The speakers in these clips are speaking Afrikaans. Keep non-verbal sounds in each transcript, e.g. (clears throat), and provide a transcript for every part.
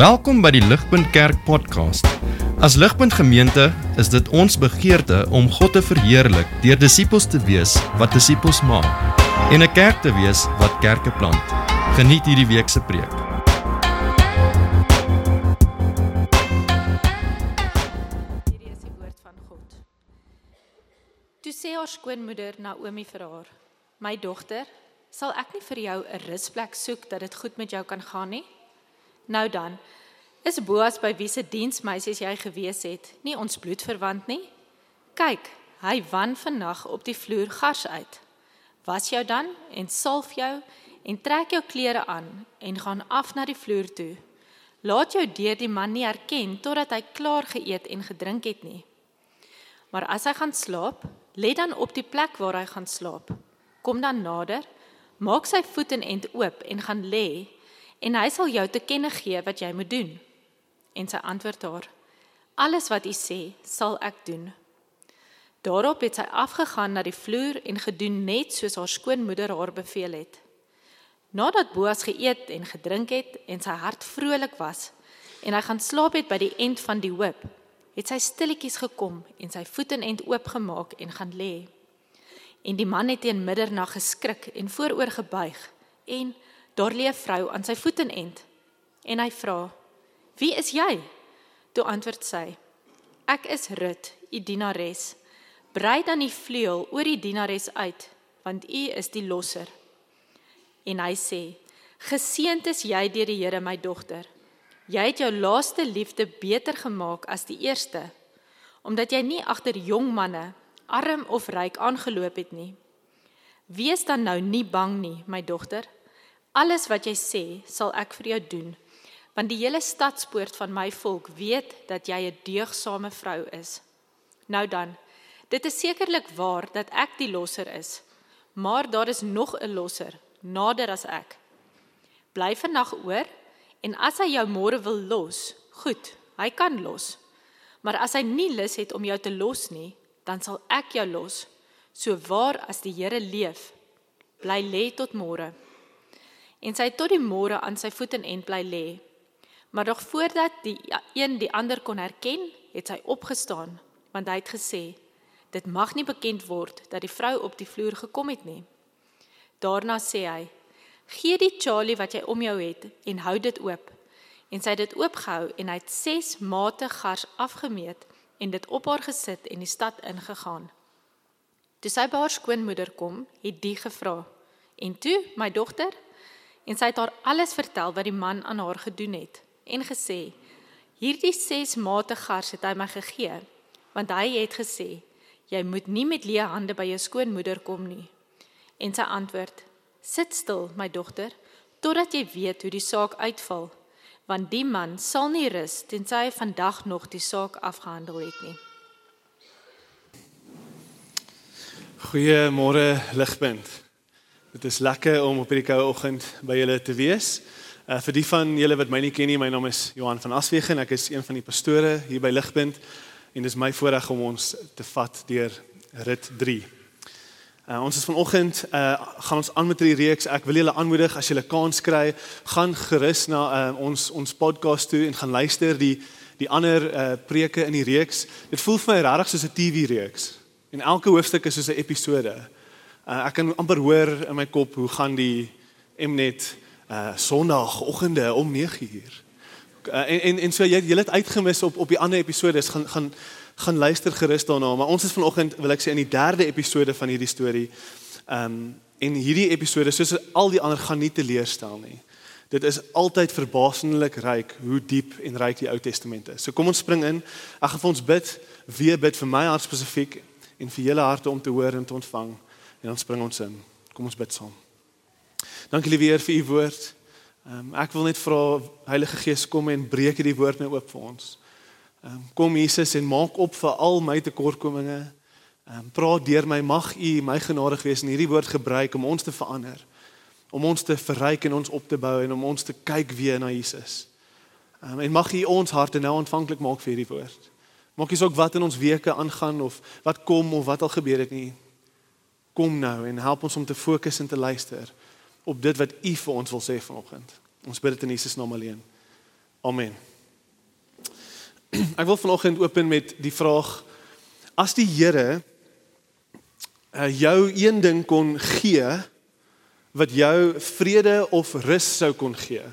Welkom by die Ligpunt Kerk podcast. As Ligpunt Gemeente is dit ons begeerte om God te verheerlik deur disippels te wees wat disippels maak en 'n kerk te wees wat kerke plant. Geniet hierdie week se preek. Hierdie is die woord van God. Toe sê haar skoonmoeder Naomi vir haar: "My dogter, sal ek nie vir jou 'n rusplek soek dat dit goed met jou kan gaan nie? Nou dan, is Boas by wie se diensmeisies jy gewees het, nie ons bloedverwant nie? Kyk, hy wan vannag op die vloer gars uit. Was jou dan en salf jou en trek jou klere aan en gaan af na die vloer toe." Laat jou deur die man nie herken totdat hy klaar geëet en gedrink het nie. Maar as hy gaan slaap, lê dan op die plek waar hy gaan slaap. Kom dan nader, maak sy voet en end oop en gaan lê en hy sal jou te kenne gee wat jy moet doen. En sy antwoord haar: Alles wat u sê, sal ek doen. Daarop het sy afgegaan na die vloer en gedoen net soos haar skoonmoeder haar beveel het. Nadat Boas geëet en gedrink het en sy hart vrolik was en hy gaan slaap het by die end van die hoop, het sy stilletjies gekom en sy voet en end oopgemaak en gaan lê. En die man het teen middernag geskrik en vooroor gebuig en daar lê 'n vrou aan sy voet en end. En hy vra: "Wie is jy?" Toe antwoord sy: "Ek is Rut, u dienares. Brei dan die vleuel oor die dienares uit, want u is die losser." En hy sê: "Geseënd is jy deur die Here, my dogter. Jy het jou laaste liefde beter gemaak as die eerste, omdat jy nie agter jong manne, arm of ryk aangeloop het nie. Wees dan nou nie bang nie, my dogter. Alles wat jy sê, sal ek vir jou doen, want die hele stadspoort van my volk weet dat jy 'n deegsame vrou is. Nou dan, dit is sekerlik waar dat ek die losser is, maar daar is nog 'n losser nader as ek. Bly vannag oor en as hy jou môre wil los, goed, hy kan los. Maar as hy nie lus het om jou te los nie, dan sal ek jou los. So waar as die Here leef, bly lê tot môre. En sy tot die môre aan sy voet en end bly lê. Maar nog voordat die een die ander kon herken, het sy opgestaan, want hy het gesê: "Dit mag nie bekend word dat die vrou op die vloer gekom het nie." Daarna sê hy: "Gee die Charlie wat jy om jou het en hou dit oop." En sy het dit oopgehou en hy het 6 mate gars afgemeet en dit op haar gesit en die stad ingegaan. Toe sy by haar skoonmoeder kom, het die gevra: "En toe, my dogter?" En sy het haar alles vertel wat die man aan haar gedoen het en gesê: "Hierdie 6 mate gars het hy my gegee, want hy het gesê: Jy moet nie met leë hande by jou skoonmoeder kom nie." En sy antwoord: "Sit stil, my dogter, totdat jy weet hoe die saak uitval, want die man sal nie rus tensy hy vandag nog die saak afgehandel het nie." Goeiemôre Ligpunt. Dit is lekker om op hierdie koue oggend by julle te wees. Uh vir die van julle wat my nie ken nie, my naam is Johan van Aswegen. Ek is een van die pastore hier by Ligpunt en dis my voorreg om ons te vat deur rit 3. Uh ons is vanoggend uh gaan ons aan met die reeks. Ek wil julle aanmoedig as julle kans kry, gaan gerus na uh ons ons podcast toe en gaan luister die die ander uh preke in die reeks. Dit voel vir my regtig soos 'n TV reeks. En elke hoofstuk is soos 'n episode. Uh, ek kan amper hoor in my kop hoe gaan die Mnet uh Sondagoggende om 9uur. Uh, en en en so jy jy het uitgemis op op die ander episode gaan gaan gaan luister gerus daarna, maar ons is vanoggend wil ek sê in die derde episode van hierdie storie. Um en hierdie episode soos al die ander gaan nie teleurstel nie. Dit is altyd verbasendlik ryk hoe diep en ryk die Ou Testament is. So kom ons spring in. Ek gaan vir ons bid, weer bid vir my hart spesifiek en vir julle harte om te hoor en te ontvang. En dan spring ons in. Kom ons bid saam. Dankie weer vir u woord. Um, ek wil net vra Heilige Gees kom en breek hierdie woord nou oop vir ons. Um, kom Jesus en maak op vir al my tekortkominge. Um, praat deur my mag u my genadig wees en hierdie woord gebruik om ons te verander. Om ons te verryk en ons op te bou en om ons te kyk weer na Jesus. Um, en mag u ons harte nou ontvanklik maak vir hierdie woord. Maak nie saak wat in ons weke aangaan of wat kom of wat al gebeur het nie. Kom nou en help ons om te fokus en te luister op dit wat U vir ons wil sê vanoggend. Ons bid dit in Jesus naam alleen. Amen. Ek wil vanoggend open met die vraag as die Here uh, jou een ding kon gee wat jou vrede of rus sou kon gee.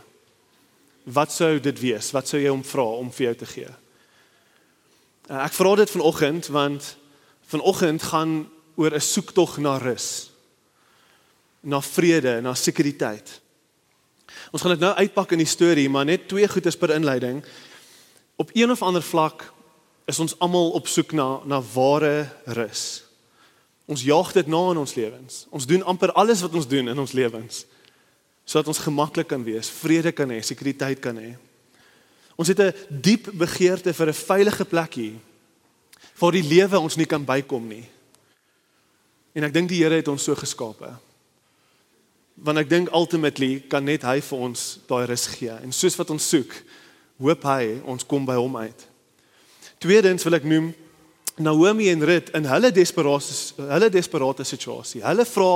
Wat sou dit wees? Wat sou jy hom vra om vir jou te gee? Uh, ek vra dit vanoggend want vanoggend gaan oor 'n soektog na rus. Na vrede, na sekuriteit. Ons gaan dit nou uitpak in die storie, maar net twee goedes per inleiding. Op een of ander vlak is ons almal op soek na na ware rus. Ons jaag dit na in ons lewens. Ons doen amper alles wat ons doen in ons lewens sodat ons gemaklik kan wees, vrede kan hê, sekuriteit kan hê. Ons het 'n diep begeerte vir 'n veilige plekkie waar die lewe ons nie kan bykom nie. En ek dink die Here het ons so geskape. Want ek dink ultimately kan net hy vir ons daai rus gee. En soos wat ons soek, hoop hy ons kom by hom uit. Tweedens wil ek noem Naomi en Rut in hulle desperate hulle desperate situasie. Hulle vra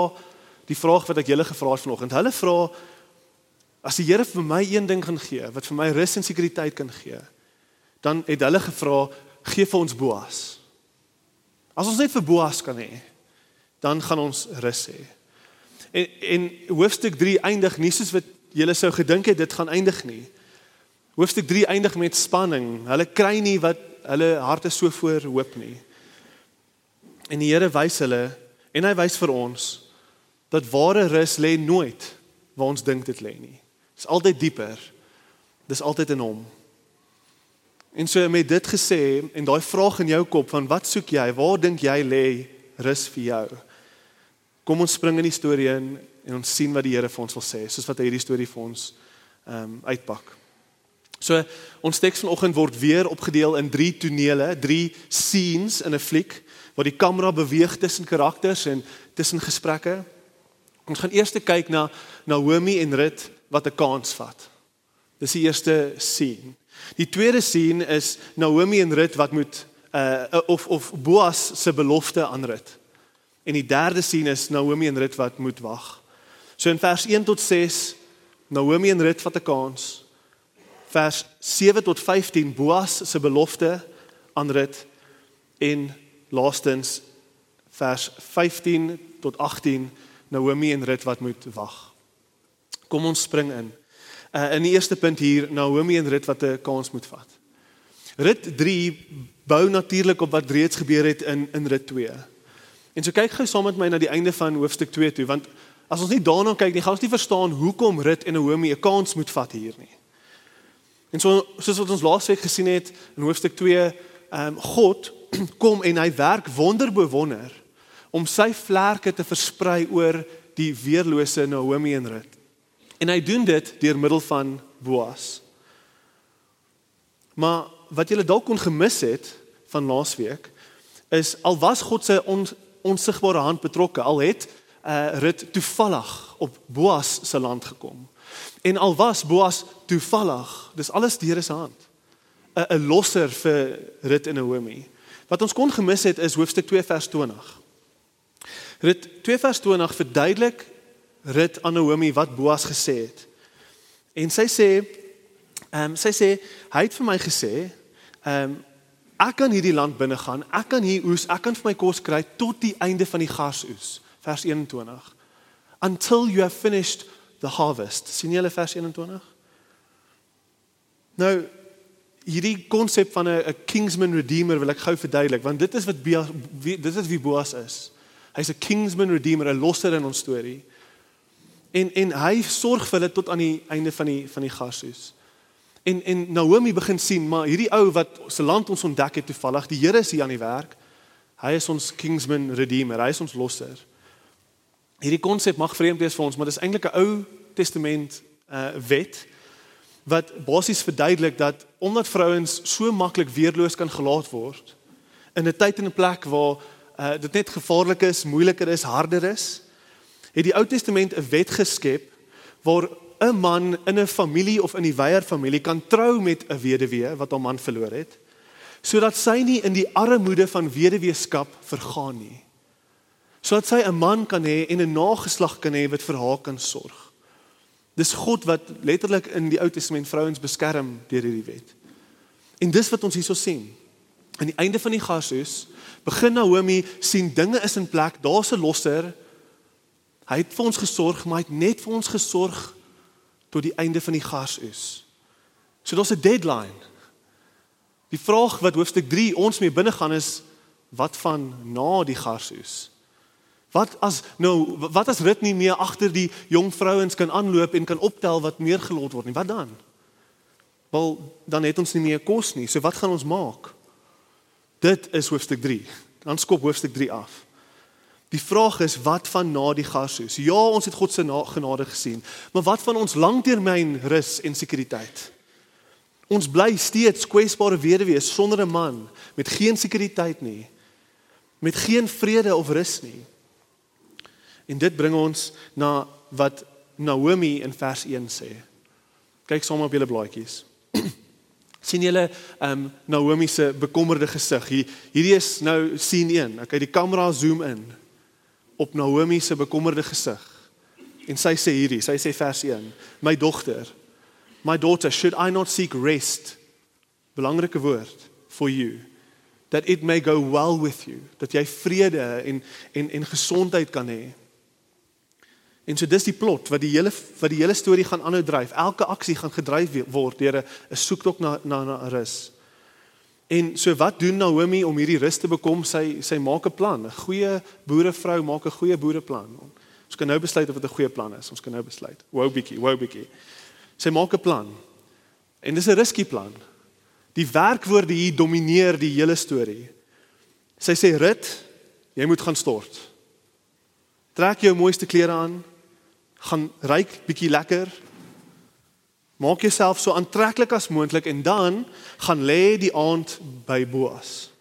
die vraag wat ek julle gevra het vanoggend. Hulle vra as die Here vir my een ding gaan gee wat vir my rus en sekuriteit kan gee, dan het hulle gevra gee vir ons Boas. As ons net vir Boas kan hê, dan gaan ons rus hê. En en hoofstuk 3 eindig nie soos wat julle sou gedink het dit gaan eindig nie. Hoofstuk 3 eindig met spanning. Hulle kry nie wat hulle harte so voor hoop nie. En die Here wys hulle en hy wys vir ons dat ware rus lê nooit waar ons dink dit lê nie. Dit is altyd dieper. Dis altyd in hom. En so met dit gesê en daai vraag in jou kop van wat soek jy? Waar dink jy lê rus vir jou? Kom ons spring in die storie in en ons sien wat die Here vir ons wil sê, soos wat hy hierdie storie vir ons ehm um, uitpak. So ons teks vanoggend word weer opgedeel in drie tonele, drie scenes in 'n fliek waar die kamera beweeg tussen karakters en tussen gesprekke. Ons gaan eers kyk na Naomi en Rut wat 'n kans vat. Dis die eerste scene. Die tweede scene is Naomi en Rut wat moet uh of of Boas se belofte aan Rut. En die derde scene is Naomi en Rut wat moet wag. So in vers 1 tot 6 Naomi en Rut vat 'n kans vers 7 tot 15 Boas se belofte aan Rut en laastens vers 15 tot 18 Naomi en Rut wat moet wag. Kom ons spring in. Uh, in die eerste punt hier Naomi en Rut wat 'n kans moet vat. Rut 3 bou natuurlik op wat reeds gebeur het in in Rut 2. En so kyk gou saam met my na die einde van hoofstuk 2 toe want as ons nie daarna kyk nie gaan ons nie verstaan hoekom Rut en Naomi 'n kans moet vat hier nie. En so soos wat ons laasweek gesien het in hoofstuk 2, ehm um, God (clears throat) kom en hy werk wonder bo wonder om sy vlerke te versprei oor die weerlose Naomi en Rut. En hy doen dit deur middel van Boas. Maar wat julle dalk kon gemis het van laasweek is al was God se onsigbare hand betrokke, al het uh, Rut toevallig op Boas se land gekom. En al was Boas toevallig, dis alles deur sy hand. 'n 'n losser vir Rut en Naomi. Wat ons kon gemis het is hoofstuk 2 vers 20. Rut 2 vers 20 verduidelik Rut aan Naomi wat Boas gesê het. En sy sê ehm um, sy sê hy het vir my gesê ehm um, ek kan hierdie land binne gaan. Ek kan hier oes, ek kan vir my kos kry tot die einde van die garsoes. Vers 21. Until you have finished the harvest. sien julle vers 21? Nou hierdie konsep van 'n kingsman redeemer wil ek gou verduidelik want dit is wat Bia, wie, dit is wie Boas is. Hy's 'n kingsman redeemer, 'n losser in ons storie. En en hy sorg vir hulle tot aan die einde van die van die gashuis. En en Naomi begin sien maar hierdie ou wat se land ons ontdek het toevallig, die Here is hier aan die werk. Hy is ons kingsman redeemer, hy is ons losser hierdie konsep mag vreemd wees vir ons, maar dit is eintlik 'n Ou Testament uh wet wat basies verduidelik dat omdat vrouens so maklik weerloos kan gelaat word in 'n tyd en 'n plek waar uh dit net gevaarlik is, moeiliker is, harder is, het die Ou Testament 'n wet geskep waar 'n man in 'n familie of in die weier familie kan trou met 'n weduwee wat haar man verloor het sodat sy nie in die armoede van weduweeskap vergaan nie sodat sy 'n man kan hê en 'n nageslag kan hê wat vir haar kan sorg. Dis God wat letterlik in die Ou Testament vrouens beskerm deur hierdie wet. En dis wat ons hierso sien. Aan die einde van die gasus begin Naomi sien dinge is in plek, daar's 'n losser. Hy het vir ons gesorg, maar hy het net vir ons gesorg tot die einde van die gasus. So daar's 'n deadline. Die vraag wat hoofstuk 3 ons mee binne gaan is wat van na die gasus? Wat as nou wat as Rut nie meer agter die jong vrouens kan aanloop en kan optel wat meer gelot word nie? Wat dan? Wel, dan het ons nie meer kos nie. So wat gaan ons maak? Dit is hoofstuk 3. Dan skop hoofstuk 3 af. Die vraag is wat van na die garsoes? Ja, ons het God se genade gesien, maar wat van ons langtermyn rus en sekuriteit? Ons bly steeds kwesbare weduwees sonder 'n man, met geen sekuriteit nie, met geen vrede of rus nie. En dit bring ons na wat Naomi in vers 1 sê. Kyk sommer op julle blaadjies (clears throat) sien julle ehm um, Naomi se bekommerde gesig. Hier hierdie is nou sien 1. Okay, die kamera zoom in op Naomi se bekommerde gesig. En sy sê hierdie, sy sê vers 1: My dogter, my daughter, should I not seek rest? Belangrike woord for you that it may go well with you, dat jy vrede en en en gesondheid kan hê. En so dis die plot wat die hele wat die hele storie gaan aanhou dryf. Elke aksie gaan gedryf word deur 'n soektog na na na rus. En so wat doen Naomi om hierdie rus te bekom? Sy sy maak 'n plan. 'n Goeie boerevrou maak 'n goeie boereplan. Ons kan nou besluit of dit 'n goeie plan is. Ons kan nou besluit. Wow bietjie, wow bietjie. Sy maak 'n plan. En dis 'n risky plan. Die werkwoorde hier domineer die hele storie. Sy sê rit, jy moet gaan stort. Trek jou mooiste klere aan, gaan ryk bietjie lekker. Maak jouself so aantreklik as moontlik en dan gaan lê die aand by Boas.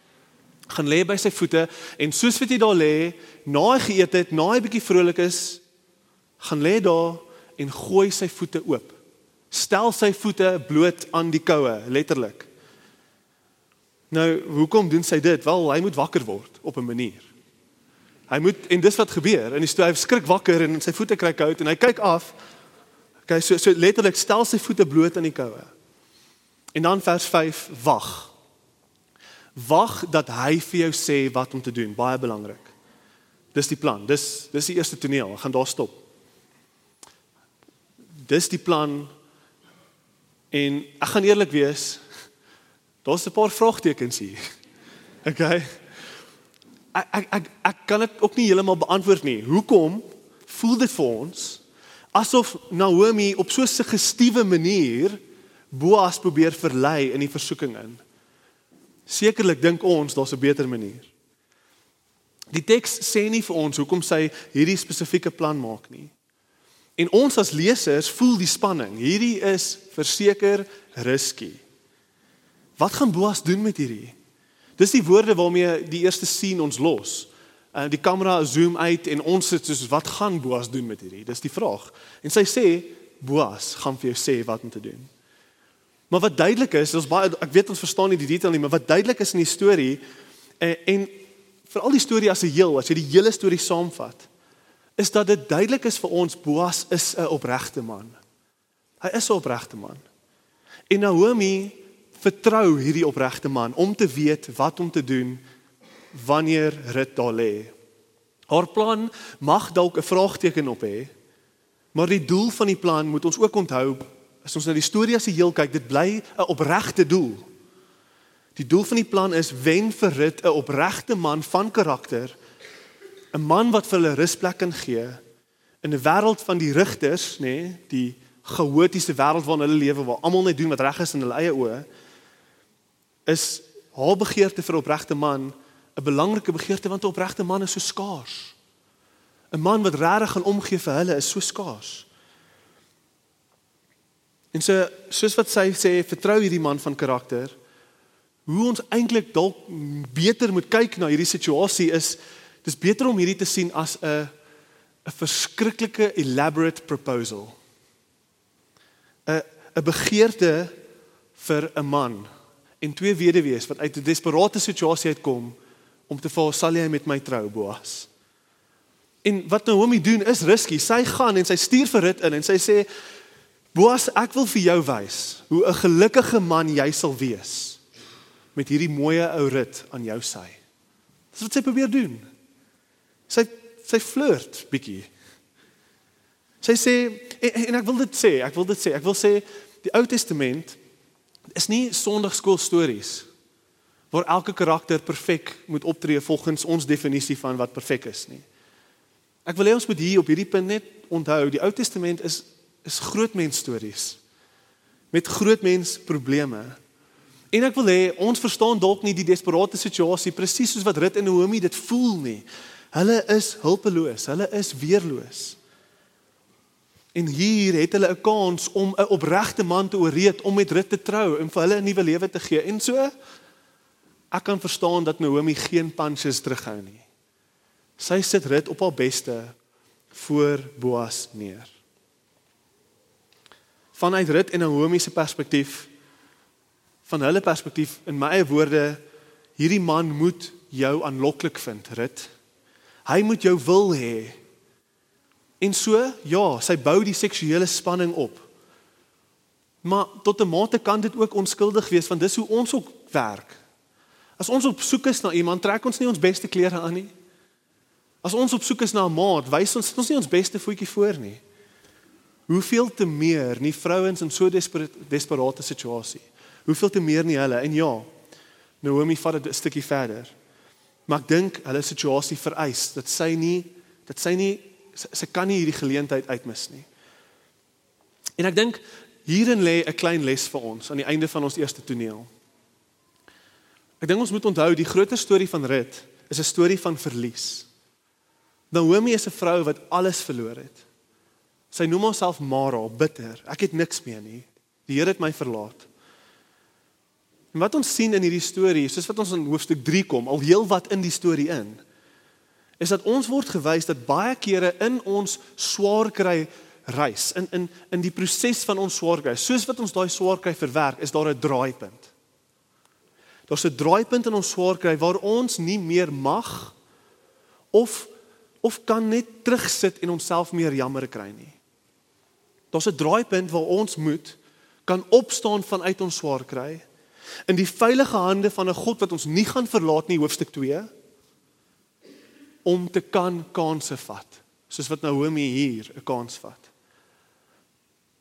Gaan lê by sy voete en soos wat jy daar lê, na hy geëet het, na hy bietjie vrolik is, gaan lê daar en gooi sy voete oop. Stel sy voete bloot aan die koue, letterlik. Nou, hoekom doen sy dit? Wel, hy moet wakker word op 'n manier. Hy moet en dis wat gebeur. In die stoel skrik wakker en sy voete kry koud en hy kyk af. Okay, so so letterlik stel sy voete bloot aan die koue. En dan vers 5, wag. Wag dat hy vir jou sê wat om te doen, baie belangrik. Dis die plan. Dis dis die eerste toneel. Ek gaan daar stop. Dis die plan. En ek gaan eerlik wees, daar's 'n paar vraagtekens hier. (laughs) Okay ek ek ek, ek kan dit ook nie heeltemal beantwoord nie. Hoekom voel dit vir ons asof Naomi op so 'n suggestiewe manier Boas probeer verlei in die versoeking in? Sekerlik dink ons daar's 'n beter manier. Die teks sê nie vir ons hoekom sy hierdie spesifieke plan maak nie. En ons as lesers voel die spanning. Hierdie is verseker risky. Wat gaan Boas doen met hierdie? Dis die woorde waarmee die eerste sien ons los. Uh die kamera zoom uit en ons sit soos wat gaan Boas doen met hierdie? Dis die vraag. En sy sê Boas gaan vir jou sê wat om te doen. Maar wat duidelik is, ons baie ek weet ons verstaan nie die detail nie, maar wat duidelik is in die storie en, eh, en veral die storie as 'n heel, as jy die hele storie saamvat, is dat dit duidelik is vir ons Boas is 'n opregte man. Hy is 'n opregte man. En Naomi vertrou hierdie opregte man om te weet wat om te doen wanneer Rut daar lê. Haar plan mag dalk 'n vraagteken op hê, maar die doel van die plan moet ons ook onthou as ons na die storie as 'n heel kyk, dit bly 'n opregte doel. Die doel van die plan is wen vir Rut 'n opregte man van karakter, 'n man wat vir hulle rusplek kan gee in 'n wêreld van die rigters, nê, nee, die chaotiese wêreld waarin hulle lewe waar almal net doen wat reg is in hulle eie oë is haar begeerte vir opregte man 'n belangrike begeerte want 'n opregte man is so skaars. 'n Man wat regtig gaan omgee vir hulle is so skaars. En so soos wat sy sê, vertrou hierdie man van karakter. Hoe ons eintlik dalk beter moet kyk na hierdie situasie is dis beter om hierdie te sien as 'n 'n verskriklike elaborate proposal. 'n 'n begeerte vir 'n man en twee weduwees wat uit 'n desperate situasie uitkom om te vra sal jy met my trou Boas. En wat Naomi doen is risky. Sy gaan en sy stuur vir Rut in en sy sê Boas, ek wil vir jou wys hoe 'n gelukkige man jy sal wees met hierdie mooi ou rit aan jou sy. Dis wat sy probeer doen. Sy sy flirt bietjie. Sy sê en, en ek wil dit sê, ek wil dit sê, ek wil sê die Ou Testament is nie sonndagskool stories waar elke karakter perfek moet optree volgens ons definisie van wat perfek is nie. Ek wil hê ons moet hier op hierdie punt net onthou, die Ou Testament is is groot mens stories met groot mens probleme. En ek wil hê ons verstaan dalk nie die desperate situasie presies soos wat Rut en Naomi dit voel nie. Hulle is hulpeloos, hulle is weerloos. En hier het hulle 'n kans om 'n opregte man te ooreed om met Rut te trou en vir hulle 'n nuwe lewe te gee. En so ek kan verstaan dat Naomi geen punches terughou nie. Sy sit Rut op haar beste voor Boas neer. Vanuit Rut en Naomi se perspektief van hulle perspektief in my eie woorde hierdie man moet jou aanloklik vind Rut hy moet jou wil hê. En so ja sy bou die seksuele spanning op. Maar tot 'n mate kan dit ook onskuldig wees want dis hoe ons ook werk as ons op soek is na iemand trek ons nie ons beste klere aan nie as ons op soek is na 'n maat wys ons ons nie ons beste voetjie voor nie Hoeveel te meer nie vrouens in so desperate, desperate situasie. Hoeveel te meer nie hulle. En ja, Naomi vat dit 'n stukkie verder. Maar ek dink hulle situasie vereis dat sy nie dat sy nie sy, sy kan nie hierdie geleentheid uitmis nie. En ek dink hierin lê 'n klein les vir ons aan die einde van ons eerste toneel. Ek dink ons moet onthou die groter storie van Rut is 'n storie van verlies. Naomi is 'n vrou wat alles verloor het. Sy noem homself Mara, bitter. Ek het niks meer nie. Die Here het my verlaat. En wat ons sien in hierdie storie, soos wat ons in hoofstuk 3 kom, al heel wat in die storie in, is dat ons word gewys dat baie kere in ons swaar kry reis, in in in die proses van ons swaar kry, soos wat ons daai swaar kry verwerk, is daar 'n draaipunt. Daar's 'n draaipunt in ons swaar kry waar ons nie meer mag of of kan net terugsit en onsself meer jammer kry nie. Daar's 'n draaipunt waar ons moet kan opstaan vanuit ons swaar kry in die veilige hande van 'n God wat ons nie gaan verlaat nie hoofstuk 2 om te kan kansse vat soos wat Naomi hier 'n kans vat.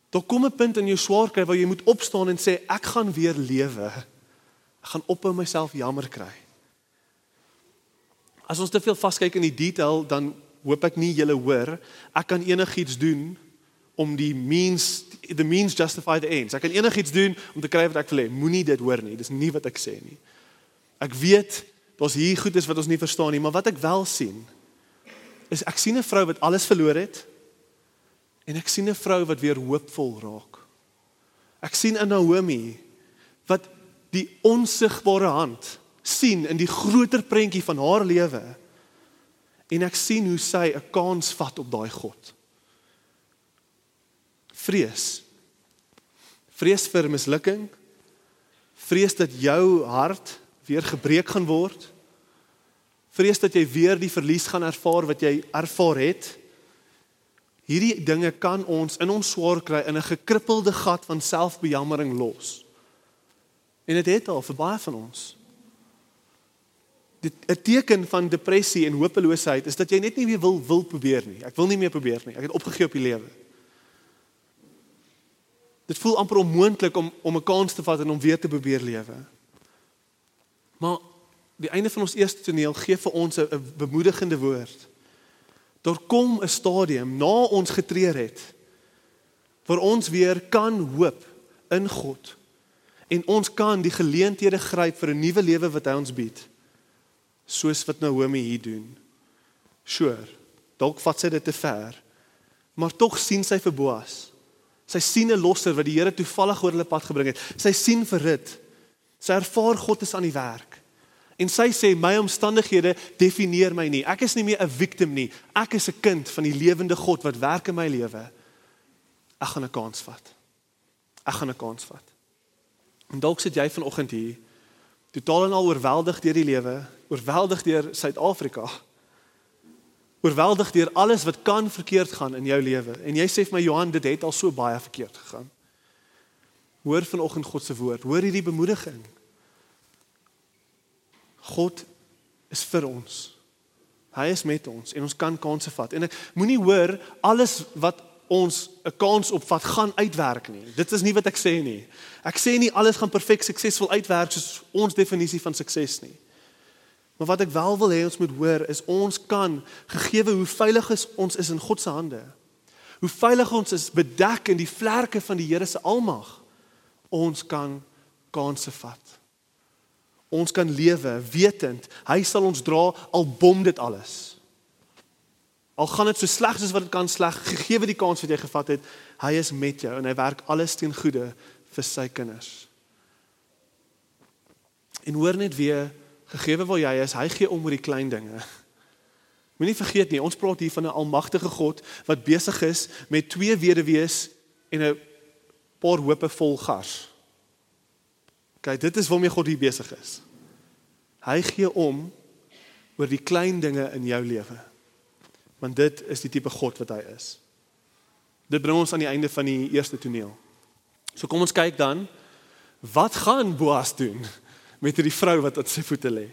Daar kom 'n punt in jou swaar kry waar jy moet opstaan en sê ek gaan weer lewe. Ek gaan ophou myself jammer kry. As ons te veel vaskyk in die detail dan hoop ek nie julle hoor ek kan enigiets doen om die means the means justify the ends. Ek kan enigiets doen om te kry wat ek wil hê. Moenie dit hoor nie. Dis nie wat ek sê nie. Ek weet daar's hier goed is wat ons nie verstaan nie, maar wat ek wel sien is ek sien 'n vrou wat alles verloor het en ek sien 'n vrou wat weer hoopvol raak. Ek sien 'n Naomi wat die onsigbare hand sien in die groter prentjie van haar lewe en ek sien hoe sy 'n kans vat op daai God vrees. Vrees vir mislukking. Vrees dat jou hart weer gebreek gaan word. Vrees dat jy weer die verlies gaan ervaar wat jy ervaar het. Hierdie dinge kan ons in ons swaar kry in 'n gekrippelde gat van selfbejammering los. En dit het al vir baie van ons. Dit 'n teken van depressie en hopeloosheid is dat jy net nie meer wil wil probeer nie. Ek wil nie meer probeer nie. Ek het opgegee op die lewe. Dit voel amper onmoontlik om om 'n kans te vat en om weer te probeer lewe. Maar die einde van ons eerste toneel gee vir ons 'n bemoedigende woord. Daar kom 'n stadium na ons getreur het waar ons weer kan hoop in God en ons kan die geleenthede gryp vir 'n nuwe lewe wat hy ons bied. Soos wat Naomi hier doen. Sure. Dalk vat sy dit te ver. Maar tog sien sy vir Boas. Sy sien 'n losser wat die Here toevallig oor hulle pad gebring het. Sy sien vir dit. Sy ervaar God is aan die werk. En sy sê my omstandighede definieer my nie. Ek is nie meer 'n victim nie. Ek is 'n kind van die lewende God wat werk in my lewe. Ek gaan 'n kans vat. Ek gaan 'n kans vat. En dalk sit jy vanoggend hier totaal en al oorweldig deur die lewe, oorweldig deur Suid-Afrika. oorweldig deur alles wat kan verkeerd gaan in jou lewe. En jy sê vir my Johan, dit het al so baie verkeerd gegaan. Hoor vanoggend God se woord. Hoor hierdie bemoediging. God is vir ons. Hy is met ons en ons kan kansse vat. En ek moenie hoor alles wat ons 'n kans op vat gaan uitwerk nie. Dit is nie wat ek sê nie. Ek sê nie alles gaan perfek suksesvol uitwerk soos ons definisie van sukses nie. Maar wat ek wel wil hê ons moet hoor is ons kan gegeewe hoe veilig is ons is in God se hande. Hoe veilig ons is bedek in die vlerke van die Here se almag. Ons kan kansse vat. Ons kan lewe wetend hy sal ons dra al bom dit alles. Al gaan dit so sleg soos wat dit kan sleg, gegee die kans wat jy gevat het, hy is met jou en hy werk alles ten goeie vir sy kinders. En hoor net weer, gegee waar jy is, hy gee om oor die klein dinge. Moenie vergeet nie, ons praat hier van 'n almagtige God wat besig is met twee weduwees en 'n paar hope vol gars. Kyk, dit is waarmee God hier besig is. Hy gee om oor die klein dinge in jou lewe. Want dit is die tipe God wat hy is. Dit bring ons aan die einde van die eerste toneel. So kom ons kyk dan wat gaan Boas doen met hierdie vrou wat op sy voete lê.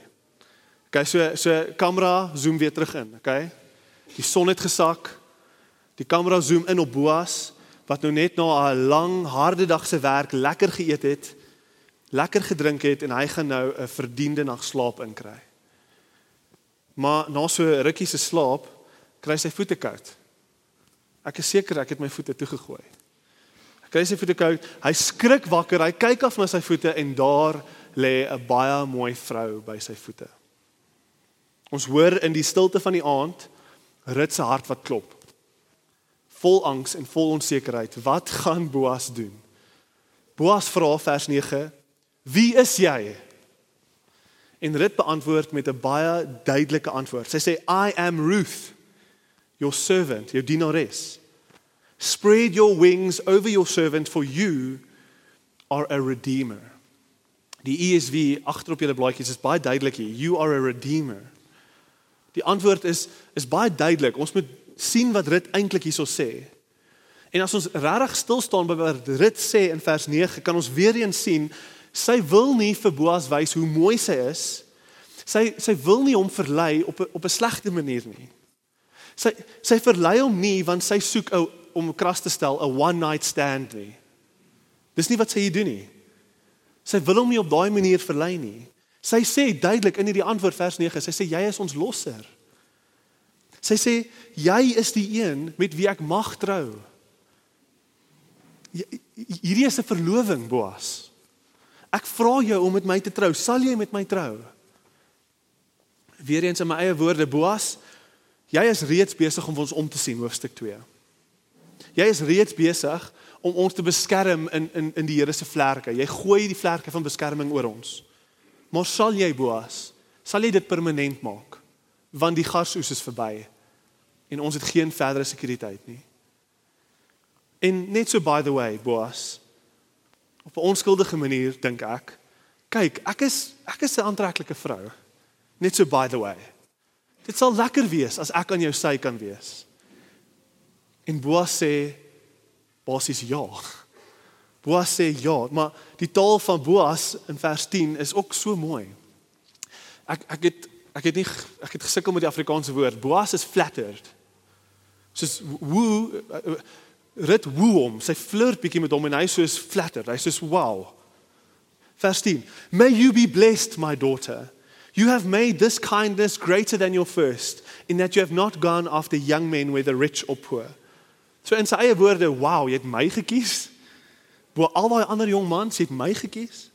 OK, so so kamera zoom weer terug in, OK? Die son het gesak. Die kamera zoom in op Boas wat nou net na 'n lang harde dag se werk lekker geëet het lekker gedrink het en hy gaan nou 'n verdiende nag slaap inkry. Maar na so 'n rukkie se slaap kry sy voete koud. Ek is seker ek het my voete toegegooi. Hy kry sy voete koud, hy skrik wakker, hy kyk af na sy voete en daar lê 'n baie mooi vrou by sy voete. Ons hoor in die stilte van die aand rit se hart wat klop. Vol angs en vol onsekerheid, wat gaan Boas doen? Boas vra vers Wie is jy? En Rut beantwoord met 'n baie duidelike antwoord. Sy sê I am Ruth, your servant, your dienares. Spread your wings over your servant for you are a redeemer. Die ESV agterop julle blaadjies is baie duidelik hier. You are a redeemer. Die antwoord is is baie duidelik. Ons moet sien wat Rut eintlik hierso sê. En as ons regtig stil staan by wat Rut sê in vers 9, kan ons weer eens sien Sy wil nie vir Boas wys hoe mooi sy is. Sy sy wil nie hom verlei op 'n op 'n slegte manier nie. Sy sy verlei hom nie want sy soek 'n om kras te stel 'n one night stand nie. Dis nie wat sy hier doen nie. Sy wil hom nie op daai manier verlei nie. Sy sê duidelik in hierdie antwoord vers 9, sy sê jy is ons losser. Sy sê jy is die een met wie ek mag trou. Hierdie is 'n verloving, Boas. Ek vra jou om met my te trou. Sal jy met my trou? Weereens in my eie woorde, Boas, jy is reeds besig om ons om te sien hoofstuk 2. Jy is reeds besig om ons te beskerm in in in die Here se vlerke. Jy gooi die vlerke van beskerming oor ons. Maar sal jy, Boas, sal jy dit permanent maak? Want die gasoes is verby en ons het geen verdere sekuriteit nie. En net so by the way, Boas, op 'n onskuldige manier dink ek. Kyk, ek is ek is 'n aantreklike vrou. Net so by the way. Dit sal lekker wees as ek aan jou sy kan wees. En Boas sê basies ja. (laughs) Boas sê ja, maar die taal van Boas in vers 10 is ook so mooi. Ek ek het ek het nie ek het gesukkel met die Afrikaanse woord. Boas is flattered. Soos woe rit woe hom. Sy flirt bietjie met hom en hy soos flatter. Hy soos wow. Vers 10. May you be blessed my daughter. You have made this kindness greater than your first in that you have not gone after young men whether rich or poor. So in sy eie woorde, wow, jy het my gekies. Bo al daai ander jong mans het my gekies.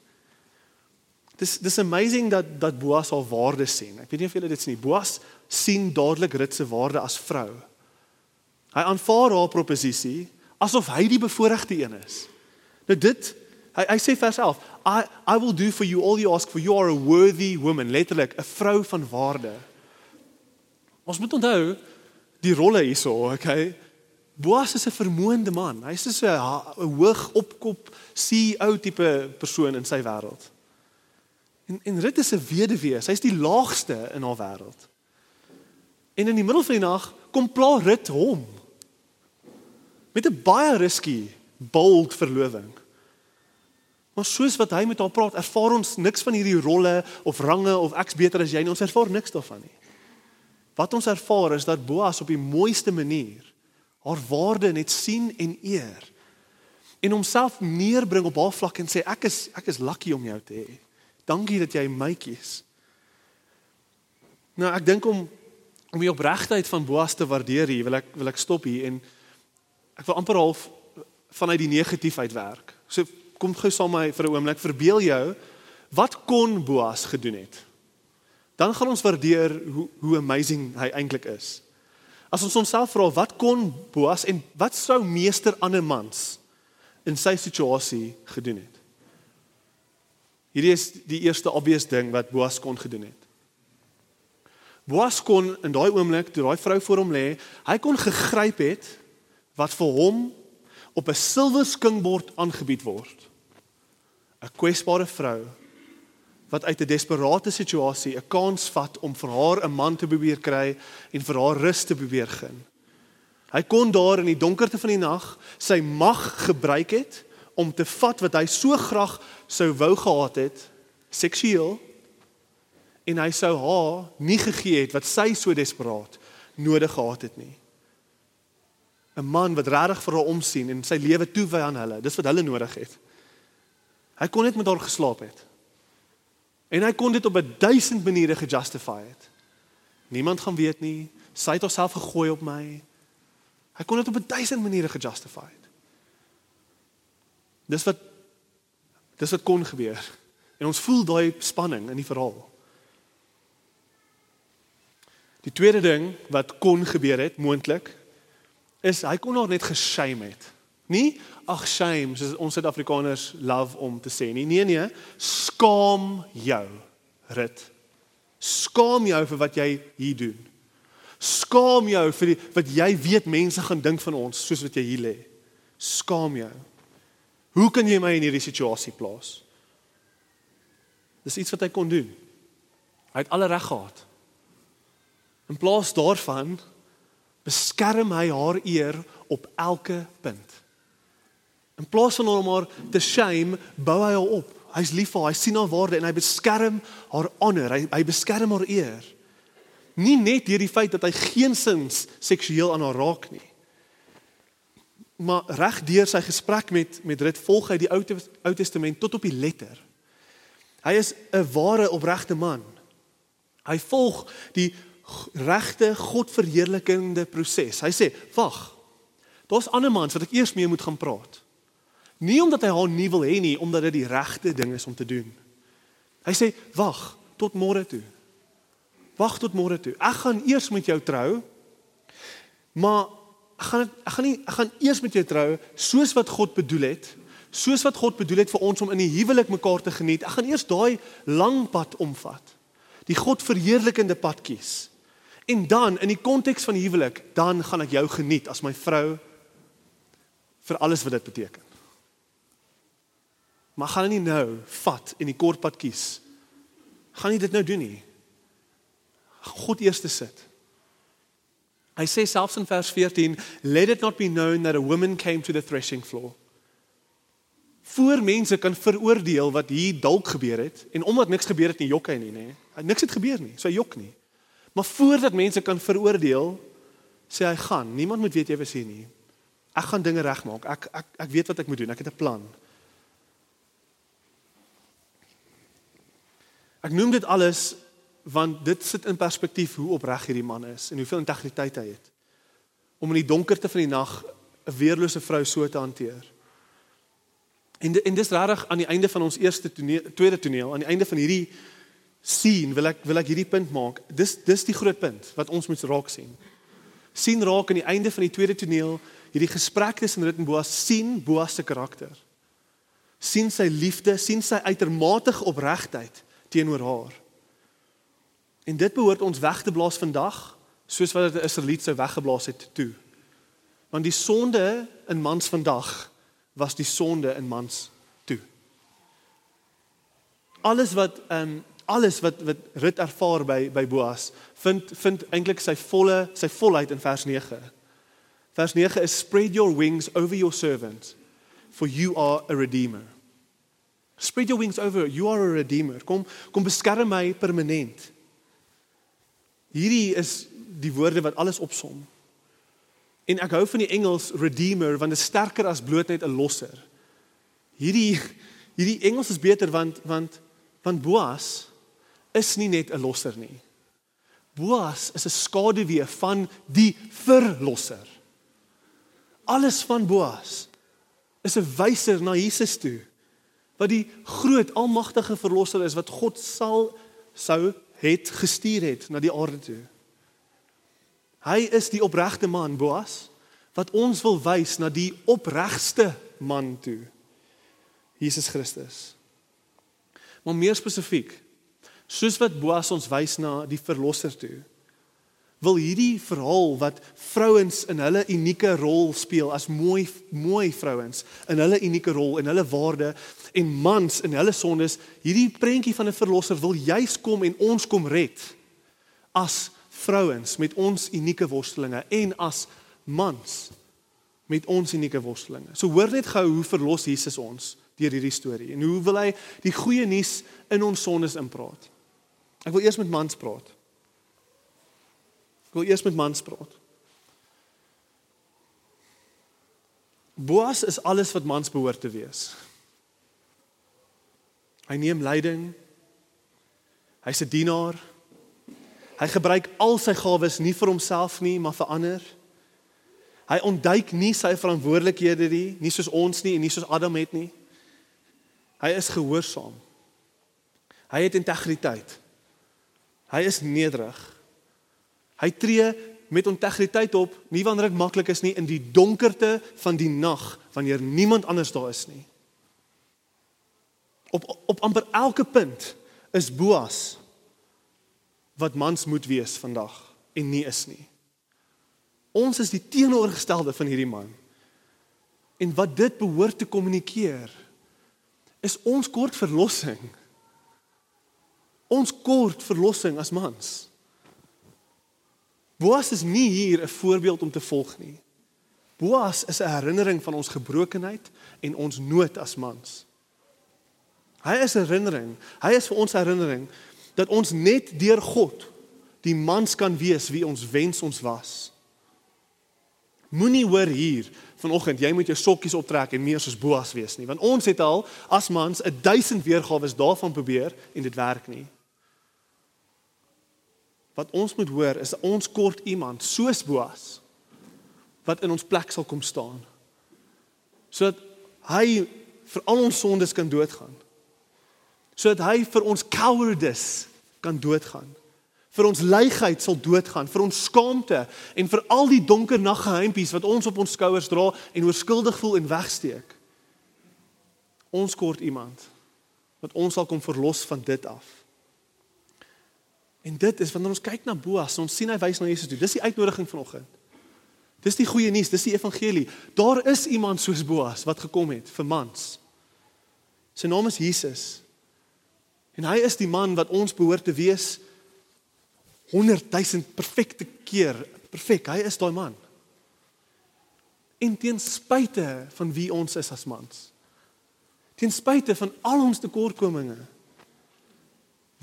Dis dis amazing dat dat Boas al waarde sien. Ek weet nie of julle dit sien nie. Boas sien dadelik Rut se waarde as vrou. Hy aanvaar haar proposisie asof hy die bevoordeelde een is. Nou dit hy hy sê vers 11, I I will do for you all you ask for you are a worthy woman, letterlik 'n vrou van waarde. Ons moet onthou die rolle hierso, okay? Boas is 'n vermoënde man. Hy's so 'n hoog opkop CEO tipe persoon in sy wêreld. En en Rut is 'n weduwee. Sy's die laagste in haar wêreld. En in die middel van die nag kom pla Rut hom. Met 'n baie risky, bold verloving. Maar soos wat hy met haar praat, ervaar ons niks van hierdie rolle of range of ek's beter as jy nie. Ons ervaar niks daarvan nie. Wat ons ervaar is dat Boas op die mooiste manier haar waarde net sien en eer en homself neerbring op haar vlak en sê ek is ek is lucky om jou te hê. Dankie dat jy my kies. Nou ek dink om om die opregtheid van Boas te waardeer hier, wil ek wil ek stop hier en ek wil amper half vanuit die negatief uitwerk. So kom gou saam met my vir 'n oomblik. Verbeel jou wat kon Boas gedoen het? Dan gaan ons waardeer hoe hoe amazing hy eintlik is. As ons onsself vra wat kon Boas en wat sou meester ander mans in sy situasie gedoen het? Hierdie is die eerste obvious ding wat Boas kon gedoen het. Boas kon in daai oomblik toe daai vrou voor hom lê, hy kon gegryp het wat vir hom op 'n silwer skingbord aangebied word. 'n Kwesbare vrou wat uit 'n desperate situasie 'n kans vat om vir haar 'n man te probeer kry en vir haar rus te probeer gee. Hy kon daar in die donkerte van die nag sy mag gebruik het om te vat wat hy so graag sou wou gehad het, seksueel en hy sou haar nie gegee het wat sy so desperaat nodig gehad het nie. 'n Man wat regtig vir haar omsien en sy lewe toewy aan hulle. Dis wat hulle nodig het. Hy kon net met haar geslaap het. En hy kon dit op 'n duisend maniere gejustify het. Niemand gaan weet nie. Sy het haarself gegooi op my. Hy kon dit op 'n duisend maniere gejustify het. Dis wat dis wat kon gebeur. En ons voel daai spanning in die verhaal. Die tweede ding wat kon gebeur het moontlik is hy kon haar net geshame het. Nie ag shame soos ons Suid-Afrikaners love om te sê nie. Nee nee, skaam jou. Rit. Skaam jou vir wat jy hier doen. Skaam jou vir die, wat jy weet mense gaan dink van ons soos wat jy hier lê. Skaam jou. Hoe kan jy my in hierdie situasie plaas? Dis iets wat hy kon doen. Hy het alle reg gehad. In plaas daarvan beskerm hy haar eer op elke punt. In plaas van hom maar te shame, bou hy haar op. Hy's lief vir haar, hy sien haar waarde en hy beskerm haar honor, hy hy beskerm haar eer. Nie net deur die feit dat hy geensins seksueel aan haar raak nie. Maar reg deur sy gesprek met met Rut volg hy die Ou Ou Testament tot op die letter. Hy is 'n ware opregte man. Hy volg die regte godverheerlikende proses. Hy sê, "Wag. Daar's ander mans wat ek eers mee moet gaan praat." Nie omdat hy haar nie wil hê nie, omdat dit die regte ding is om te doen. Hy sê, "Wag tot môre toe." Wag tot môre toe. Ek gaan eers met jou trou. Maar ek gaan ek gaan nie ek gaan eers met jou trou soos wat God bedoel het. Soos wat God bedoel het vir ons om in die huwelik mekaar te geniet. Ek gaan eers daai lang pad omvat. Die God verheerlikende pad kies. En dan in die konteks van die huwelik, dan gaan ek jou geniet as my vrou vir alles wat dit beteken. Maar gaan nie nou vat en die kort pad kies. Gaan nie dit nou doen nie. God eers te sit. Hy sê selfs in vers 14, let it not be known that a woman came to the threshing floor. Voor mense kan veroordeel wat hier dalk gebeur het en omdat niks gebeur het nie jok hy nie, nê. Niks het gebeur nie, so hy jok nie. Maar voordat mense kan veroordeel, sê hy gaan. Niemand moet weet jy was hier nie. Ek gaan dinge regmaak. Ek ek ek weet wat ek moet doen. Ek het 'n plan. Ek noem dit alles want dit sit in perspektief hoe opreg hierdie man is en hoeveel integriteit hy het om in die donkerte van die nag 'n weerlose vrou so te hanteer. En en dis regtig aan die einde van ons eerste toneel, tweede toneel, aan die einde van hierdie sien wil ek wil ek hierdie punt maak. Dis dis die groot punt wat ons moet raak sien. sien raak aan die einde van die tweede toneel hierdie gesprek tussen Rut en Boas sien Boas se karakter. sien sy liefde, sien sy uitermate opregtheid teenoor haar. En dit behoort ons weg te blaas vandag soos wat dit 'n Israeliet sou weggeblaas het toe. Want die sonde in mans vandag was die sonde in mans toe. Alles wat ehm um, alles wat wat Rut ervaar by by Boas vind vind eintlik sy volle sy volheid in vers 9. Vers 9 is spread your wings over your servant for you are a redeemer. Spread your wings over you are a redeemer. Kom kom beskerm my permanent. Hierdie is die woorde wat alles opsom. En ek hou van die Engels redeemer want dit is sterker as bloot net 'n losser. Hierdie hierdie Engels is beter want want want Boas is nie net 'n losser nie. Boas is 'n skaduwee van die verlosser. Alles van Boas is 'n wyser na Jesus toe. Wat die groot almagtige verlosser is wat God sal sou het gestuur het na die aarde toe. Hy is die opregte man Boas wat ons wil wys na die opregste man toe. Jesus Christus. Maar meer spesifiek, soos wat Boas ons wys na die verlosser toe, wil hierdie verhaal wat vrouens in hulle unieke rol speel as mooi mooi vrouens in hulle unieke rol en hulle waarde en mans in hulle sondes, hierdie prentjie van 'n verlosser wil juis kom en ons kom red as vrouens met ons unieke worstelinge en as mans met ons unieke worstelinge. So hoor net gou hoe verlos Jesus ons deur hierdie storie en hoe wil hy die goeie nuus in ons sondes inpraat. Ek wil eers met mans praat. Ek wil eers met mans praat. Boas is alles wat mans behoort te wees. Hy neem leiding. Hy's 'n dienaar. Hy gebruik al sy gawes nie vir homself nie, maar vir ander. Hy ontduik nie sy verantwoordelikhede nie, nie soos ons nie en nie soos Adam het nie. Hy is gehoorsaam. Hy het integriteit. Hy is nederig. Hy tree met integriteit op, nie wanneer dit maklik is nie in die donkerte van die nag wanneer niemand anders daar is nie. Op op amper elke punt is Boas wat mans moet wees vandag en nie is nie. Ons is die teenoorgestelde van hierdie man. En wat dit behoort te kommunikeer is ons kort verlossing. Ons kort verlossing as mans. Boas is nie hier 'n voorbeeld om te volg nie. Boas is 'n herinnering van ons gebrokenheid en ons nood as mans. Hy is herinnering. Hy is vir ons herinnering dat ons net deur God die mans kan wees wie ons wens ons was. Moenie hoor hier vanoggend jy moet jou sokkies optrek en meer soos Boas wees nie, want ons het al as mans 'n duisend weergawe daarvan probeer en dit werk nie. Wat ons moet hoor is ons kort iemand soos Boas wat in ons plek sal kom staan. Sodat hy vir al ons sondes kan doodgaan. Sodat hy vir ons cowardice kan doodgaan vir ons leegheid sal doodgaan, vir ons skaamte en vir al die donker naggeheimpies wat ons op ons skouers dra en oorskuldig voel en wegsteek. Ons kort iemand wat ons sal kom verlos van dit af. En dit is wanneer ons kyk na Boas, ons sien hy wys na Jesus toe. Dis die uitnodiging vanoggend. Dis die goeie nuus, dis die evangelie. Daar is iemand soos Boas wat gekom het vir mans. Sy naam is Jesus. En hy is die man wat ons behoort te wees 100 000 perfekte keer perfek. Hy is daai man. En ten spyte van wie ons is as mans. Ten spyte van al ons tekortkominge.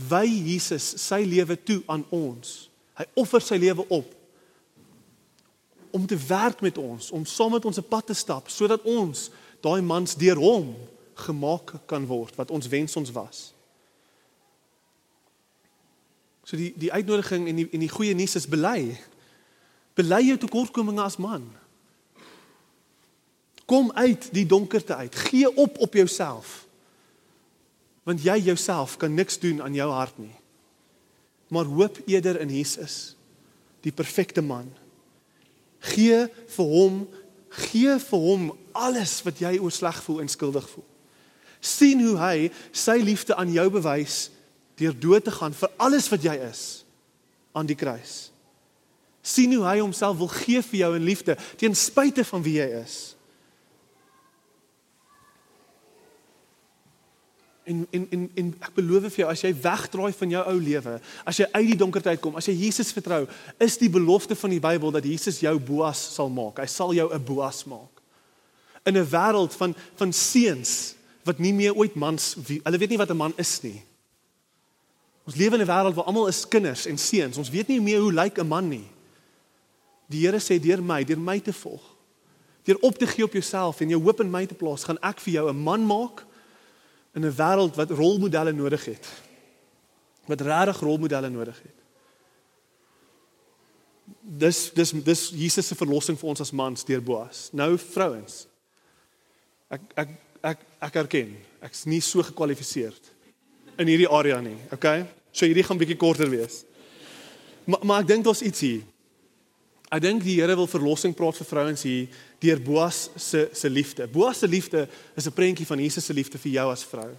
Wy Jesus sy lewe toe aan ons. Hy offer sy lewe op om te werk met ons, om saam met ons 'n pad te stap sodat ons daai mans deur hom gemaak kan word wat ons wens ons was. So die die uitnodiging en die en die goeie nuus is bely. Bely jou tekortkominge as man. Kom uit die donkerte uit. Gee op op jouself. Want jy jouself kan niks doen aan jou hart nie. Maar hoop eerder in Jesus, die perfekte man. Gee vir hom, gee vir hom alles wat jy oor sleg voel en skuldig voel. sien hoe hy sy liefde aan jou bewys deur dood te gaan vir alles wat jy is aan die kruis. sien hoe hy homself wil gee vir jou in liefde ten spyte van wie jy is. En en en en ek beloof vir jou as jy wegdraai van jou ou lewe, as jy uit die donkerte uitkom, as jy Jesus vertrou, is die belofte van die Bybel dat Jesus jou Boas sal maak. Hy sal jou 'n Boas maak. In 'n wêreld van van seuns wat nie meer ooit mans wie, hulle weet nie wat 'n man is nie. Ons lewe in 'n wêreld waar almal is kinders en seuns. Ons weet nie meer hoe lyk 'n man nie. Die Here sê deur my, deur my te volg, deur op te gee op jouself en jou hoop in my te plaas, gaan ek vir jou 'n man maak in 'n wêreld wat rolmodelle nodig het. Wat regtig rolmodelle nodig het. Dis dis dis Jesus se verlossing vir ons as mans deur Boas. Nou vrouens. Ek ek ek ek erken, ek's nie so gekwalifiseer in hierdie area nie, okay? So hierdie gaan bietjie korter wees. Maar maar ek dink daar's iets hier. Ek dink die Here wil verlossing praat vir vrouens hier deur Boas se se liefde. Boas se liefde is 'n prentjie van Jesus se liefde vir jou as vrou.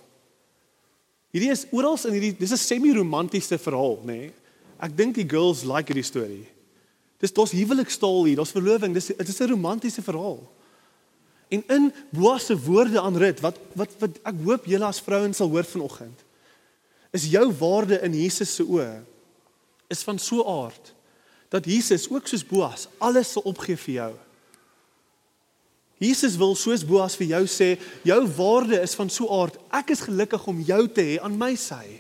Hierdie is oral in hierdie dis 'n semi-romantiese verhaal, nê? Nee? Ek dink die girls like hierdie storie. Dis dos huwelikstaal hier, daar's verloving, dis dit is 'n romantiese verhaal. En in Boas se woorde aan Rut, wat wat wat ek hoop julle as vrouens sal hoor vanoggend, is jou waarde in Jesus se oë is van so aard dat Jesus ook soos Boas alles sal opgee vir jou. Jesus wil soos Boas vir jou sê, jou waarde is van so aard, ek is gelukkig om jou te hê aan my sy.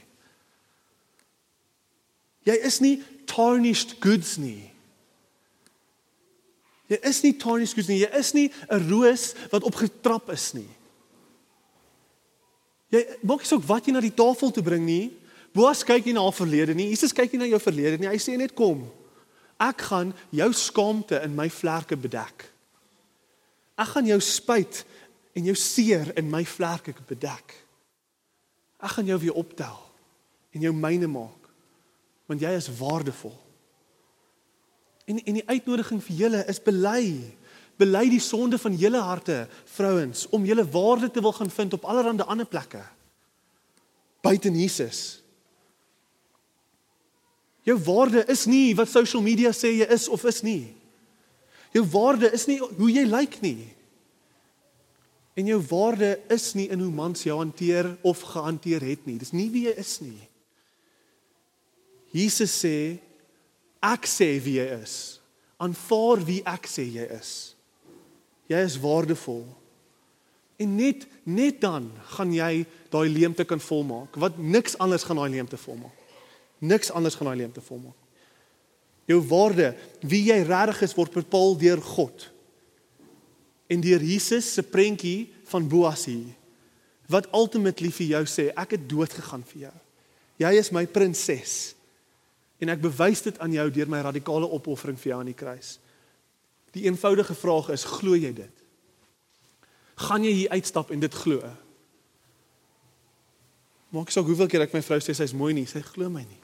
Jy is nie tarnished goods nie. Jy is nie tarnished goods nie. Jy is nie 'n roos wat opgetrap is nie. Jy maak nie saak wat jy na die tafel toe bring nie. Boas kyk nie na haar verlede nie. Jesus kyk nie na jou verlede nie. Hy sê net kom. Ek gaan jou skaamte in my vlerke bedek. Ek gaan jou spyt en jou seer in my vlerke bedek. Ek gaan jou weer optel en jou myne maak want jy is waardevol. En en die uitnodiging vir julle is bely. Bely die sonde van julle harte, vrouens, om julle waarde te wil gaan vind op allerlei ander plekke. Buite Jesus. Jou waarde is nie wat social media sê jy is of is nie. Jou waarde is nie hoe jy lyk nie. En jou waarde is nie in hoe mans jou hanteer of gehanteer het nie. Dis nie wie jy is nie. Jesus sê ek sê wie jy is. Aanvaar wie ek sê jy is. Jy is waardevol. En net net dan gaan jy daai leemte kan volmaak. Wat niks anders gaan daai leemte volmaak. Niks anders gaan daai leemte volmaak. Jou waarde, wie jy regtig is word bepaal deur God. En deur Jesus se prentjie van Boas hier wat ultimately vir jou sê ek het dood gegaan vir jou. Jy is my prinses. En ek bewys dit aan jou deur my radikale opoffering vir jou aan die kruis. Die eenvoudige vraag is glo jy dit? Gaan jy hier uitstap en dit glo? Maak saak hoeveel keer ek my vrou sê sy's mooi nie, sy glo my nie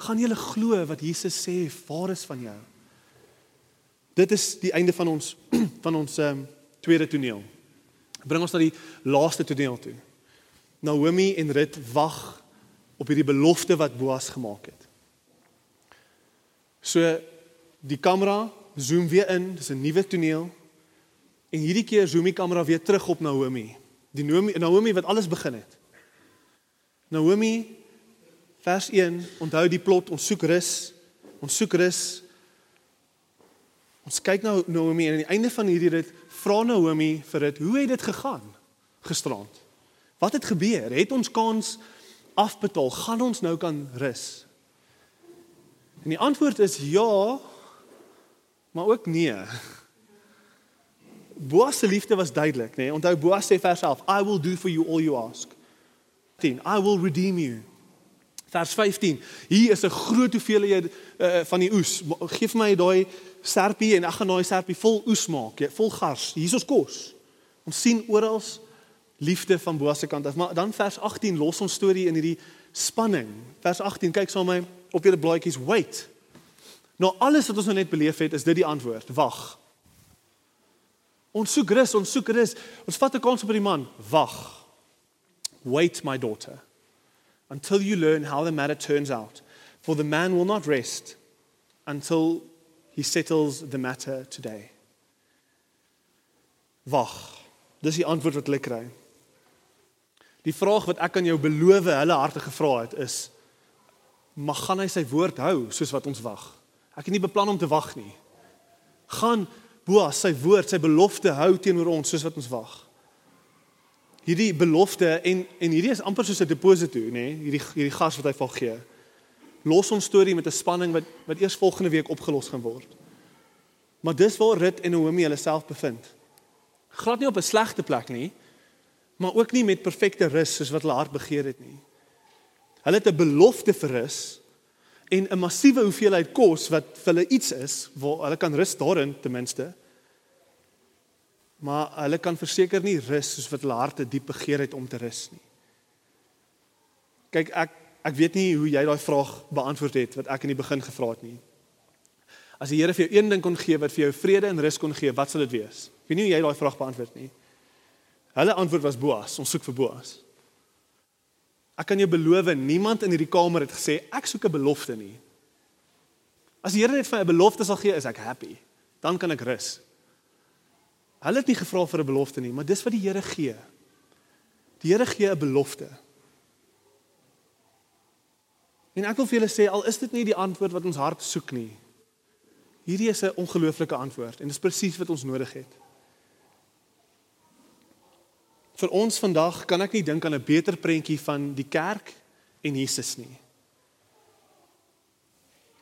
gaan julle glo wat Jesus sê waar is van jou. Dit is die einde van ons (clears throat) van ons um, tweede toneel. Bring ons na die laaste toneel toe. Naomi en Rut wag op hierdie belofte wat Boas gemaak het. So die kamera zoom weer in, dis 'n nuwe toneel. En hierdie keer zoom die kamera weer terug op Naomi. Die Naomi, Naomi wat alles begin het. Naomi Vers 1, onthou die plot, ons soek rus. Ons soek rus. Ons kyk nou Naomi en aan die einde van hierdie rit vra Naomi vir dit, hoe het dit gegaan gisterand? Wat het gebeur? Het ons kans afbetaal? Gaan ons nou kan rus? En die antwoord is ja, maar ook nee. Boas se liefde was duidelik, nê? Nee? Onthou Boas sê vers 11, I will do for you all you ask. 10, I will redeem you. Vers 15. Hier is 'n groot hoeveelheid uh, van die oes. Geef my daai serpie en ek gaan daai serpie vol oes maak, ja, vol gars. Hier is kos. Ons sien oral liefde van Boas se kant af. Maar dan vers 18 los ons storie in hierdie spanning. Vers 18, kyk saam met my op julle blaadjies. Wait. Nou alles wat ons nou net beleef het, is dit die antwoord. Wag. Ons soek rus, ons soek rus. Ons vat 'n kans op die man. Wag. Wait my daughter until you learn how the matter turns out. For the man will not rest until he settles the matter today. Wag. Dis die antwoord wat hulle kry. Die vraag wat ek aan jou beloof hulle harte gevra het is mag gaan hy sy woord hou soos wat ons wag. Ek het nie beplan om te wag nie. Gaan Boas sy woord, sy belofte hou teenoor ons soos wat ons wag. Hierdie belofte en en hierdie is amper soos 'n deposito, nê? Nee? Hierdie hierdie gas wat hy vir gee. Los ons storie met 'n spanning wat wat eers volgende week opgelos gaan word. Maar dis waar Rut en Naomi hulle self bevind. Glad nie op 'n slegte plek nie, maar ook nie met perfekte rus soos wat hulle hart begeer het nie. Hulle het 'n belofte vir rus en 'n massiewe hoeveelheid kos wat vir hulle iets is waar hulle kan rus daarin ten minste. Maar hulle kan verseker nie rus soos wat hulle harte diep begeer het om te rus nie. Kyk, ek ek weet nie hoe jy daai vraag beantwoord het wat ek in die begin gevra het nie. As die Here vir jou een ding kon gee wat vir jou vrede en rus kon gee, wat sal dit wees? Ek weet nie hoe jy daai vraag beantwoord nie. Hulle antwoord was Boas, ons soek vir Boas. Ek kan jou beloof, niemand in hierdie kamer het gesê ek soek 'n belofte nie. As die Here net vir my 'n belofte sal gee, is ek happy. Dan kan ek rus. Hulle het nie gevra vir 'n belofte nie, maar dis wat die Here gee. Die Here gee 'n belofte. En ek wil vir julle sê al is dit nie die antwoord wat ons hart soek nie. Hierdie is 'n ongelooflike antwoord en dit is presies wat ons nodig het. Vir ons vandag kan ek nie dink aan 'n beter prentjie van die kerk en Jesus nie.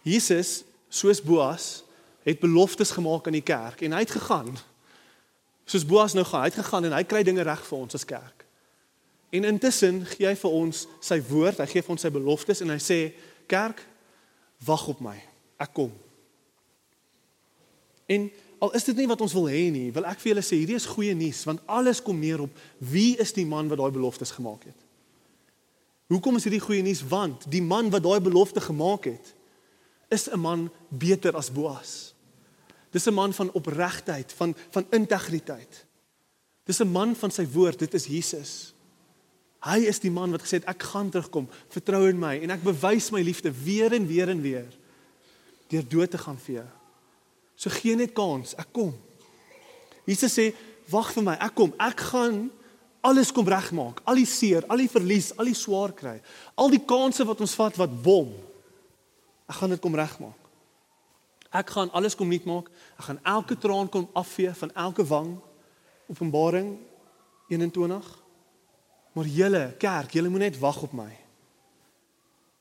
Jesus, soos Boas, het beloftes gemaak aan die kerk en hy het gegaan. Soos Boas nou gaan, hy het gegaan en hy kry dinge reg vir ons as kerk. En intussen gee hy vir ons sy woord, hy gee vir ons sy beloftes en hy sê kerk, wag op my. Ek kom. En al is dit nie wat ons wil hê nie, wil ek vir julle sê hierdie is goeie nuus want alles kom neer op wie is die man wat daai beloftes gemaak het. Hoekom is hierdie goeie nuus? Want die man wat daai belofte gemaak het, is 'n man beter as Boas. Dis 'n man van opregtheid, van van integriteit. Dis 'n man van sy woord, dit is Jesus. Hy is die man wat gesê het ek gaan terugkom, vertrou in my en ek bewys my liefde weer en weer en weer deur dood te gaan vir jou. So gee net kans, ek kom. Jesus sê, wag vir my, ek kom. Ek gaan alles kom regmaak. Al die seer, al die verlies, al die swaar kry. Al die kansse wat ons vat wat bom. Ek gaan dit kom regmaak. Ek gaan alles kom nuut maak. Ek gaan elke traan kom afvee van elke wang. Openbaring 21. Maar julle kerk, julle moet net wag op my.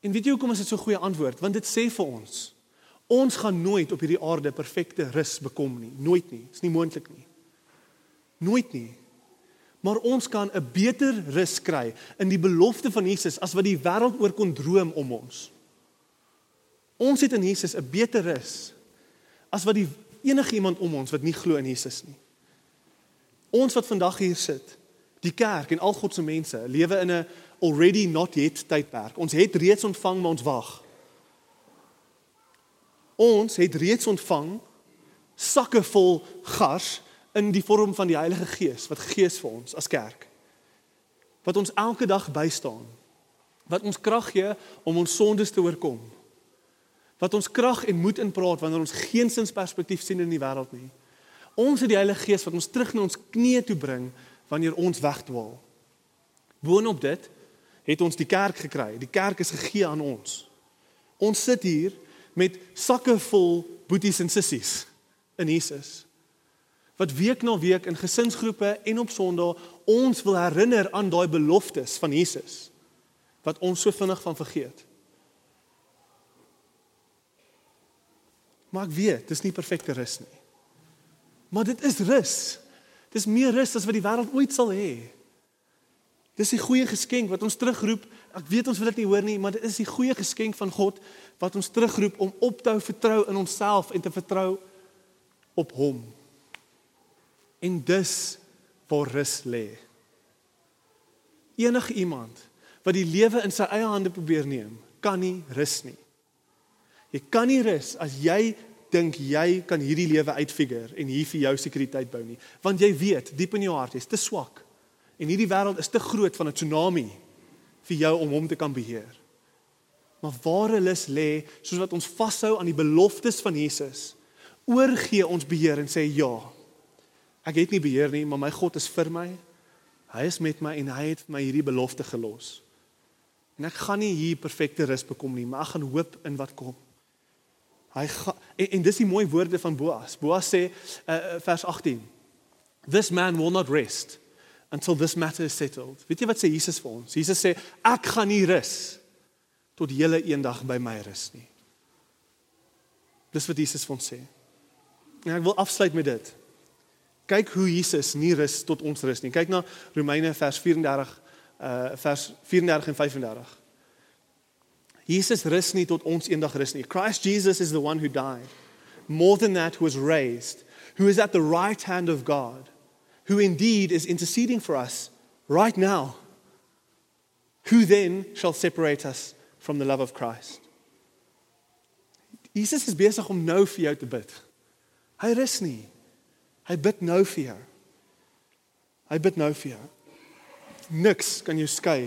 En weet jy hoekom is dit so 'n goeie antwoord? Want dit sê vir ons Ons gaan nooit op hierdie aarde perfekte rus bekom nie, nooit nie. Dit is nie moontlik nie. Nooit nie. Maar ons kan 'n beter rus kry in die belofte van Jesus as wat die wêreld oor kon droom om ons. Ons het in Jesus 'n beter rus as wat die enige iemand om ons wat nie glo in Jesus nie. Ons wat vandag hier sit, die kerk en al God se mense, lewe in 'n already not yet tydperk. Ons het reeds ontvang, maar ons wag. Ons het reeds ontvang sakke vol gas in die vorm van die Heilige Gees wat gees vir ons as kerk. Wat ons elke dag bystaan. Wat ons krag gee om ons sondes te oorkom. Wat ons krag en moed inpraat wanneer ons geen sins perspektief sien in die wêreld nie. Ons het die Heilige Gees wat ons terug na ons knieë toe bring wanneer ons wegdwaal. Boonop dit het ons die kerk gekry. Die kerk is gegee aan ons. Ons sit hier met sakke vol boeties en sissies in Jesus. Wat week na week in gesinsgroepe en op Sondag ons wil herinner aan daai beloftes van Jesus wat ons so vinnig van vergeet. Maar ek weet, dis nie perfekte rus nie. Maar dit is rus. Dis meer rus as wat die wêreld ooit sal hê. Dis 'n goeie geskenk wat ons terugroep. Ek weet ons wil dit nie hoor nie, maar dit is die goeie geskenk van God wat ons terugroep om op te hou vertrou in onsself en te vertrou op Hom. En dis waar rus lê. Enige iemand wat die lewe in sy eie hande probeer neem, kan nie rus nie. Jy kan nie rus as jy dink jy kan hierdie lewe uitfigure en hier vir jou sekuriteit bou nie, want jy weet diep in jou hart jy's te swak. En hierdie wêreld is te groot van 'n tsunami vir jou om hom te kan beheer. Maar waar hulle lê, soos wat ons vashou aan die beloftes van Jesus, oorgee ons beheer en sê ja. Ek het nie beheer nie, maar my God is vir my. Hy is met my en hy het my hierdie belofte gelos. En ek gaan nie hier perfekte rus bekom nie, maar ek gaan hoop in wat kom. Hy ga, en, en dis die mooi woorde van Boas. Boas sê uh, vers 18. This man will not rest until this matter is settled. Weet jy wat sê Jesus vir ons? Jesus sê ek gaan nie rus tot julle eendag by my rus nie. Dis wat Jesus vir ons sê. En ek wil afsluit met dit. Kyk hoe Jesus nie rus tot ons rus nie. Kyk na Romeine vers 34 uh vers 34 en 35. Jesus rus nie tot ons eendag rus nie. Christ Jesus is the one who died. More than that who was raised, who is at the right hand of God, who indeed is interceding for us right now. Who then shall separate us from the love of Christ? Jesus is besig om nou vir jou te bid. Hy rus nie. Hy bid nou vir jou. Hy bid nou vir jou. Niks kan jou skei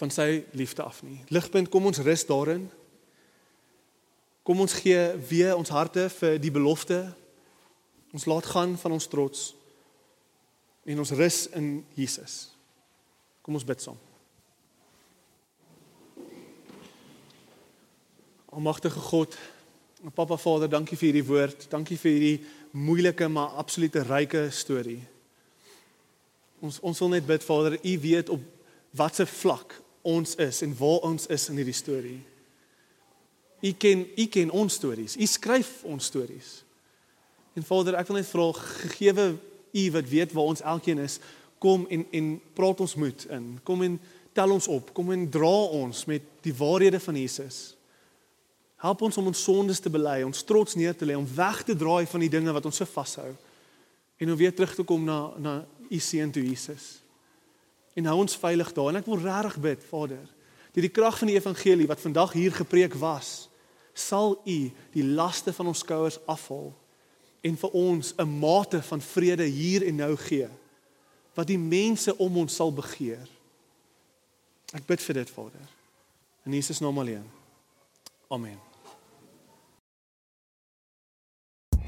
van sy liefde af nie. Ligpunt, kom ons rus daarin. Kom ons gee weer ons harte vir die belofte. Ons laat gaan van ons trots en ons rus in Jesus. Kom ons bid saam. Almagtige God, Papa Vader, dankie vir hierdie woord. Dankie vir hierdie moeilike maar absolute ryke storie. Ons ons wil net bid Vader, U weet op watse vlak ons is en waar ons is in hierdie storie. U ken U ken ons stories. U skryf ons stories. En Vader, ek wil net vra gegeewe U wat weet waar ons elkeen is, kom en en praat ons moed in. Kom en tel ons op. Kom en dra ons met die waarhede van Jesus. Help ons om ons sondes te bely, ons trots neer te lê, om weg te draai van die dinge wat ons so vashou en om weer terug te kom na na U seun toe Jesus. En hou ons veilig daar. En ek wil regtig bid, Vader, deur die krag van die evangelie wat vandag hier gepreek was, sal U die laste van ons skouers afhaal en vir ons 'n mate van vrede hier en nou gee wat die mense om ons sal begeer. Ek bid vir dit, Vader. In Jesus naam alleen. Amen.